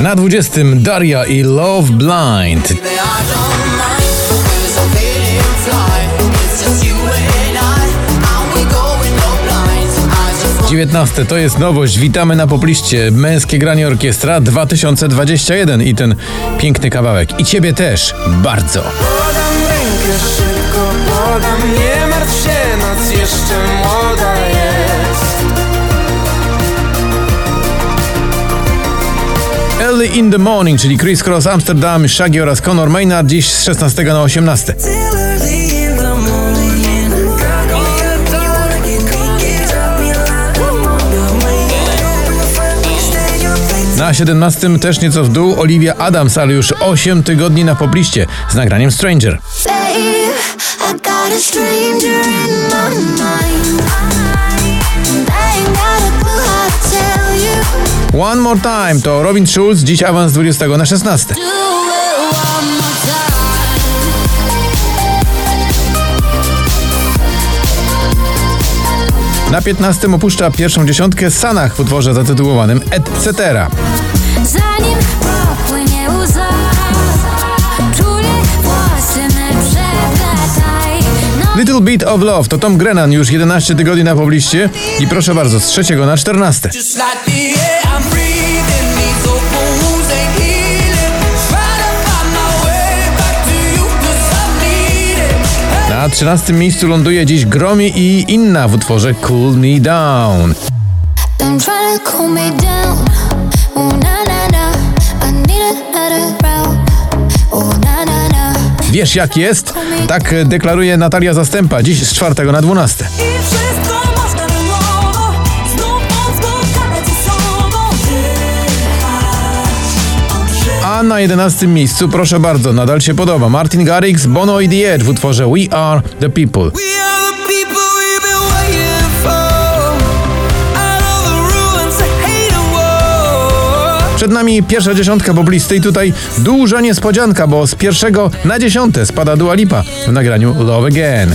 Na 20 Daria i Love Blind. 19 to jest nowość. Witamy na popliście. Męskie granie orkiestra 2021 i ten piękny kawałek. I ciebie też bardzo. Podam rękę szybko, podam, nie martw się, noc jeszcze młoda jest. Early in the Morning, czyli Chris Cross, Amsterdam, Shaggy oraz Conor Maynard dziś z 16 na 18. Na 17 też nieco w dół Olivia Adams, ale już 8 tygodni na pobliście z nagraniem Stranger. One More Time to Robin Schulz, dziś awans z 20 na 16. Na 15 opuszcza pierwszą dziesiątkę Sanach w utworze zatytułowanym Etc. Zanim Little Bit of Love to Tom Grennan już 11 tygodni na pobliście i proszę bardzo, z 3 na 14. Just like the air I'm breathing, these open wounds ain't healing. Try to find my way back to you 'cause I need it. Na 13 miejscu ląduje dziś Gromi i Inna w utworze Cool Me Down. Wiesz jak jest? Tak deklaruje Natalia Zastępa dziś z 4 na 12. I wszystko można na nowo Znów moc spotkać ze sobą A na 11 miejscu, proszę bardzo, nadal się podoba Martin Garrix, Bono i The Edge w utworze. We are the people Przed nami pierwsza dziesiątka poblisty i tutaj duża niespodzianka, bo z pierwszego na dziesiąte spada Dua Lipa w nagraniu love again.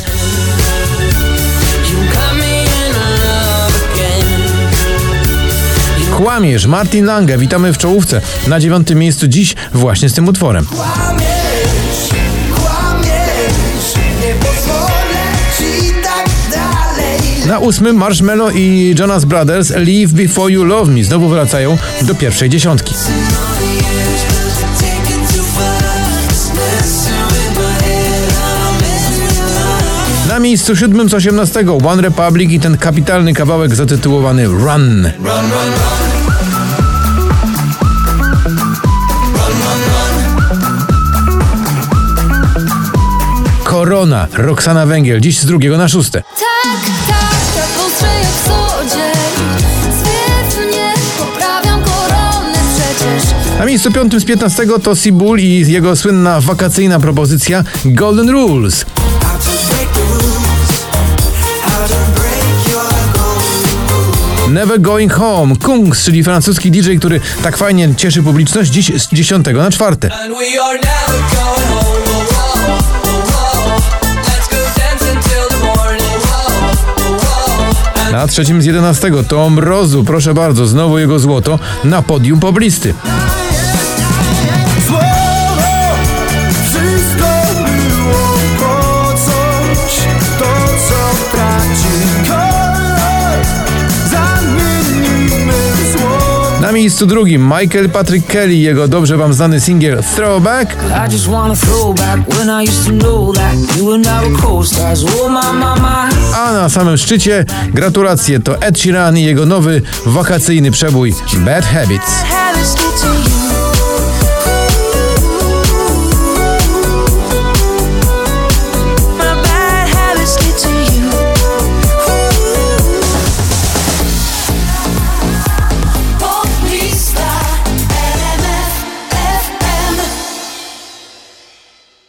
Kłamiesz, Martin Lange, witamy w czołówce. Na dziewiątym miejscu dziś właśnie z tym utworem. Na ósmym Marshmello i Jonas Brothers Leave Before You Love Me znowu wracają do pierwszej dziesiątki. Na miejscu siódmym z 18 One Republic i ten kapitalny kawałek zatytułowany Run. Korona, Roxana Węgiel, dziś z drugiego na szóste. Tak, na miejscu piątym z 15 to Sibul i jego słynna wakacyjna propozycja Golden Rules. Never Going Home. Kungs, czyli francuski DJ, który tak fajnie cieszy publiczność, dziś z 10 na 4. Na trzecim z 11 to Mrozu, proszę bardzo, znowu jego złoto na podium poblisty. Miejscu drugim Michael Patrick Kelly, jego dobrze wam znany singiel Throwback. A na samym szczycie gratulacje to Ed Sheeran i jego nowy wakacyjny przebój Bad Habits.